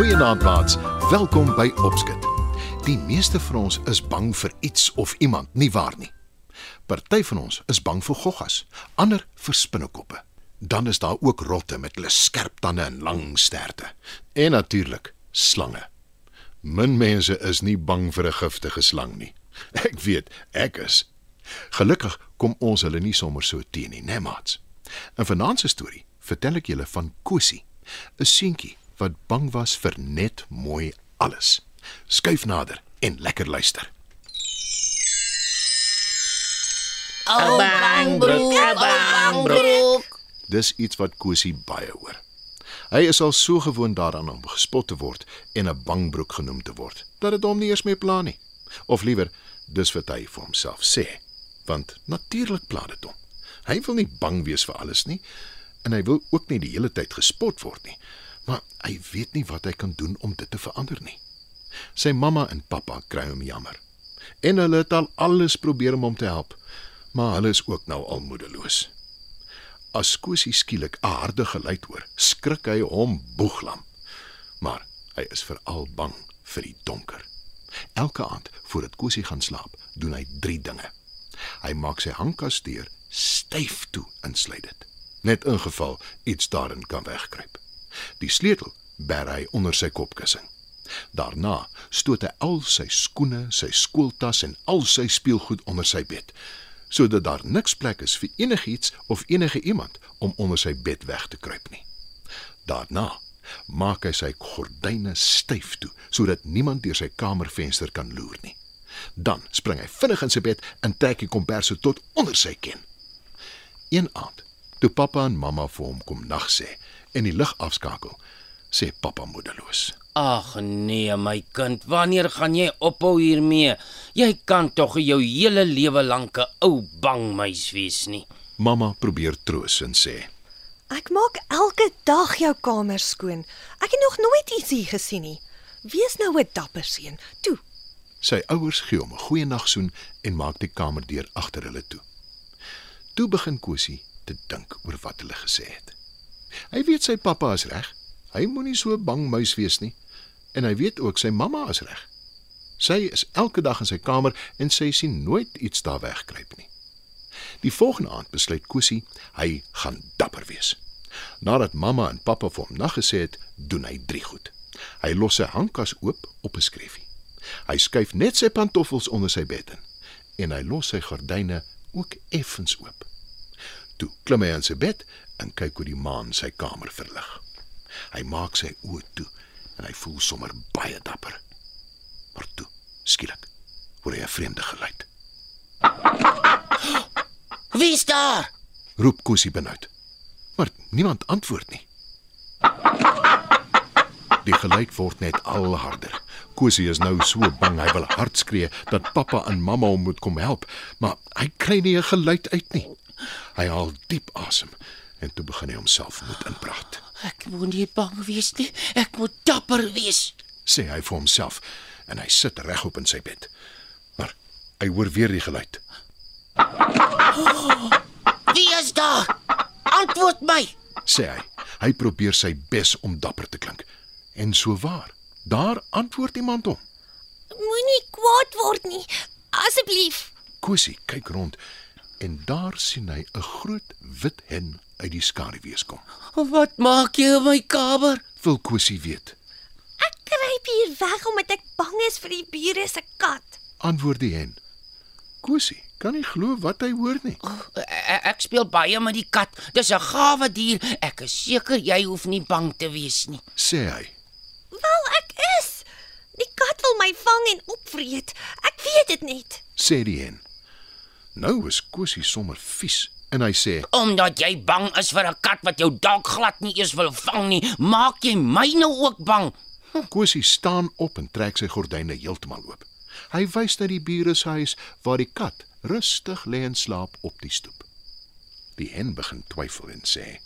Goeienaand maats. Welkom by Opskit. Die meeste van ons is bang vir iets of iemand, nie waar nie? Party van ons is bang vir goggas, ander vir spinnekoppe. Dan is daar ook rotte met hulle skerp tande en lang sterte. En natuurlik, slange. Min mense is nie bang vir 'n giftige slang nie. Ek weet, ek is. Gelukkig kom ons hulle nie sommer so teen nie, né, maats? In vanaand se storie vertel ek julle van Kosie, 'n seentjie wat bang was vir net mooi alles. Skuif nader en lekker luister. Ou bangbroek, ou bangbroek. Dis iets wat Kosie baie hoor. Hy is al so gewoond daaraan om gespot te word en 'n bangbroek genoem te word dat dit hom nie eers meer pla nie. Of liewer, dis wat hy vir homself sê, want natuurlik pla dit hom. Hy wil nie bang wees vir alles nie en hy wil ook nie die hele tyd gespot word nie, maar hy weet nie wat hy kan doen om dit te verander nie. Sy mamma en pappa kry hom jammer. En hulle het al alles probeer om hom te help, maar hulle is ook nou al moedeloos. As Kosie skielik 'n harde geluid hoor, skrik hy hom boeglam. Maar hy is veral bang vir die donker. Elke aand voordat Kosie gaan slaap, doen hy 3 dinge. Hy maak sy hangkas deur styf toe insluit dit. Net in geval iets daarin kan wegkruip. Die sleutel bær hy onder sy kopkussing. Daarna stoot hy al sy skoene, sy skooltas en al sy speelgoed onder sy bed sodat daar niks plek is vir enigiets of enige iemand om onder sy bed weg te kruip nie. Daarna maak hy sy gordyne styf toe sodat niemand deur sy kamervenster kan loer nie. Dan spring hy vinnig in sy bed en trek die komberse tot onder sy ken. Een aand, toe pappa en mamma vir hom kom nag sê en die lig afskakel, sê pappa moedeloos: Ag nee, my kind, wanneer gaan jy ophou hiermee? Jy kan tog jou hele lewe lank 'n ou bangmuis wees nie. Mamma probeer troos en sê: Ek maak elke dag jou kamer skoon. Ek het nog nooit iets hier gesien nie. Wees nou 'n dapper seun. Toe. Sy ouers gee hom 'n goeie nagsoen en maak die kamerdeur agter hulle toe. Toe begin Kosie te dink oor wat hulle gesê het. Hy weet sy pappa is reg. Hy moenie so bang muis wees nie. En hy weet ook sy mamma is reg. Sy is elke dag in sy kamer en sy sien nooit iets daar wegkruip nie. Die volgende aand besluit Kosie hy gaan dapper wees. Nadat mamma en pappa vir hom naggesê het, doen hy drie goed. Hy los sy hangkas oop op 'n skreefie. Hy skuif net sy pantoffels onder sy bed in en hy los sy gordyne ook effens oop. Toe klim hy aan sy bed en kyk hoe die maan sy kamer verlig. Hy maak sy oë toe en hy voel sommer baie dapper. Maar toe, skielik, hoor hy 'n vreemde geluid. Wie's daar? Roep Kosie benoud. Maar niemand antwoord nie. Die geluid word net al harder. Kosie is nou so bang hy wil hard skree dat pappa en mamma hom moet kom help, maar hy kry nie 'n geluid uit nie. Hy haal diep asem en toe begin hy homself moed inpraat. Ek moet nie bang wees nie. Ek moet dapper wees. Sê hy vir homself en hy sit regop in sy bed. Maar hy hoor weer die geluid. Wie is daar? Antwoord my. Sê hy. Hy probeer sy bes om dapper te klink. En so waar. Daar antwoord iemand hom. Moenie kwaad word nie. Asseblief. Kosie kyk rond en daar sien hy 'n groot wit hen uit die skaduwees kom. Wat maak jy in my kamer? Wil Kosie weet. Ek kruip hier weg omdat ek bang is vir die bure se kat. Antwoord die hen. Kosie kan nie glo wat hy hoor nie. Ek, ek speel baie met die kat. Dis 'n gawe dier. Ek is seker jy hoef nie bang te wees nie. Sê hy. Wel, ek is. Die kat wil my vang en opvreet. Ek weet dit net. Sê die hen. Nou is Kosie sommer vies en hy sê: Omdat jy bang is vir 'n kat wat jou dalk glad nie eens wil vang nie, maak jy my nou ook bang. Kosie staan op en trek sy gordyne heeltemal oop. Hy wys na die bure se huis waar die kat rustig lê en slaap op die stoep. Die hen begin twyfel en sê: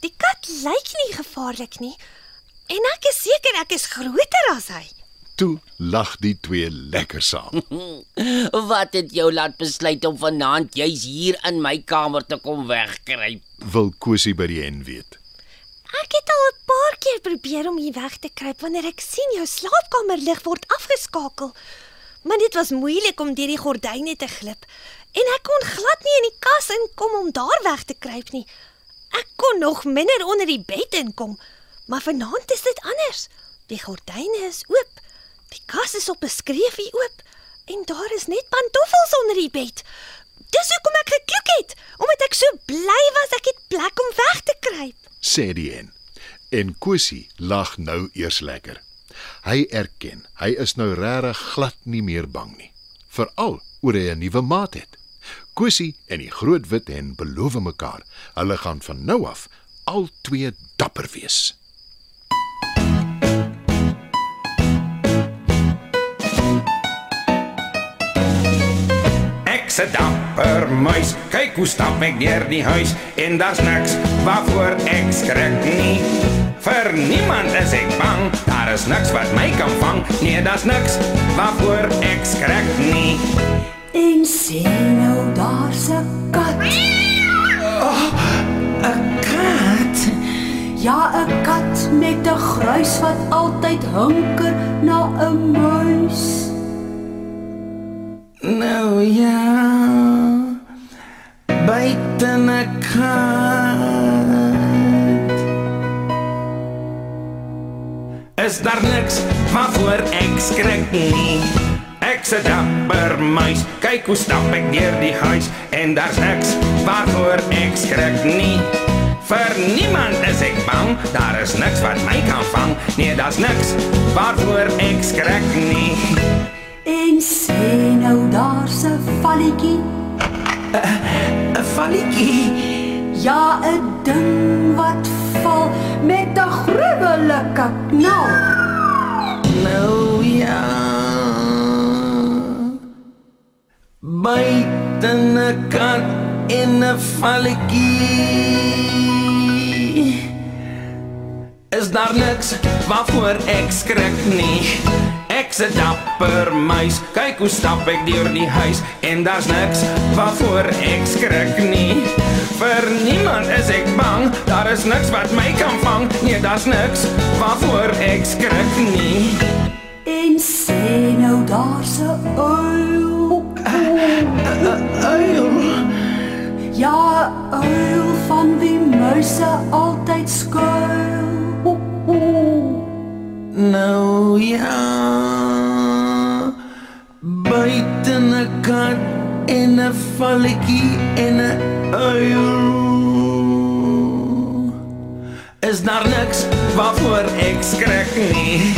Die kat lyk nie gevaarlik nie. En ek is seker ek is groter as hy. Toe lag die twee lekker saam. Wat het jou laat besluit om vanaand juis hier in my kamer te kom wegkruip? Wil Kosie by die hen weet. Ek het al 'n paar keer probeer om hier weg te kruip wanneer ek sien jou slaapkamerlig word afgeskakel. Maar dit was moeilik om deur die gordyne te glip en ek kon glad nie in die kas inkom om daar weg te kruip nie. Ek kon nog minder onder die bed inkom, maar vanaand is dit anders. Die gordyne is oop. Die kas is op 'n skreefie oop en daar is net pantoffels onder die bed. Dis hoekom ek gekloek het, omdat ek so bly was ek het plek om weg te kruip. sê die en. En Kosie lag nou eers lekker. Hy erken, hy is nou regtig glad nie meer bang nie, veral oor hy 'n nuwe maat het. Kosie en die groot wit hen beloof mekaar, hulle gaan van nou af al twee dapper wees. Ek se dapper muis, kyk hoe stap ek deur die huis en daar's niks waarvoor ek skrik nie. Vir niemand is ek bang, daar is niks wat my kan vang. Nee, daar's niks waarvoor ek skrik nie. En sê nou daar's 'n kat. 'n Kat. Ja, 'n kat met 'n gruis wat altyd hunker na 'n muis. Nou ja. Buite 'n kat. Is daar niks waarvoor ek skrik nie? Ek se dapper muis, kyk hoe stap ek deur die huis en daar's niks waarvoor ek skrik nie. Vir niemand is ek bang, daar is niks wat my kan vang. Nee, daar's niks waarvoor ek skrik nie. En sê nou daar's 'n valletjie. 'n Valletjie. Ja, 'n ding wat val met 'n gruwelike knal. Nou ja. Buite 'n kat in 'n valletjie. Is daar niks waarvoor ek skrik nie? Ek se dapper muis, kyk hoe stap ek deur die huis en daar's niks waarvoor ek skrik nie. Vir niemand is ek bang, daar is niks wat my kan vang. Nee, daar's niks waarvoor ek skrik nie. En sê nou daar's 'n uil. Uil. Ja, 'n uil van wie muise altyd skuil. Nou ja. Buite 'n kat en 'n valletjie en 'n uil. Is daar niks waarvoor ek skrik nie?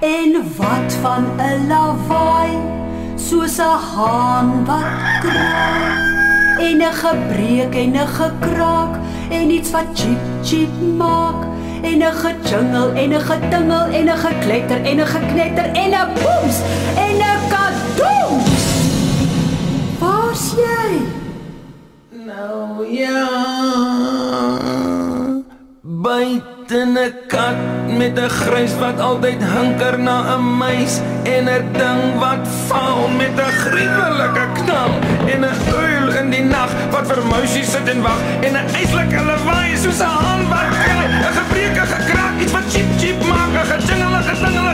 En wat van 'n lawaai soos 'n haan wat kraai en 'n gebreek en 'n gekraak en iets wat chip chip maak en 'n gejingle en 'n getingel en 'n gekletter en 'n geknetter en 'n booms en 'n Toe! Waar's jy? Nou ja. Buite 'n kat met 'n grys wat altyd hinker na 'n muis en 'n ding wat val met 'n gruwelike knal en 'n uil in die nag wat vir mousie sit en wag en 'n eislike lawaai soos 'n handwerk, 'n gebreke gekrak, iets wat chip chip maak, 'n gedingelige dingelige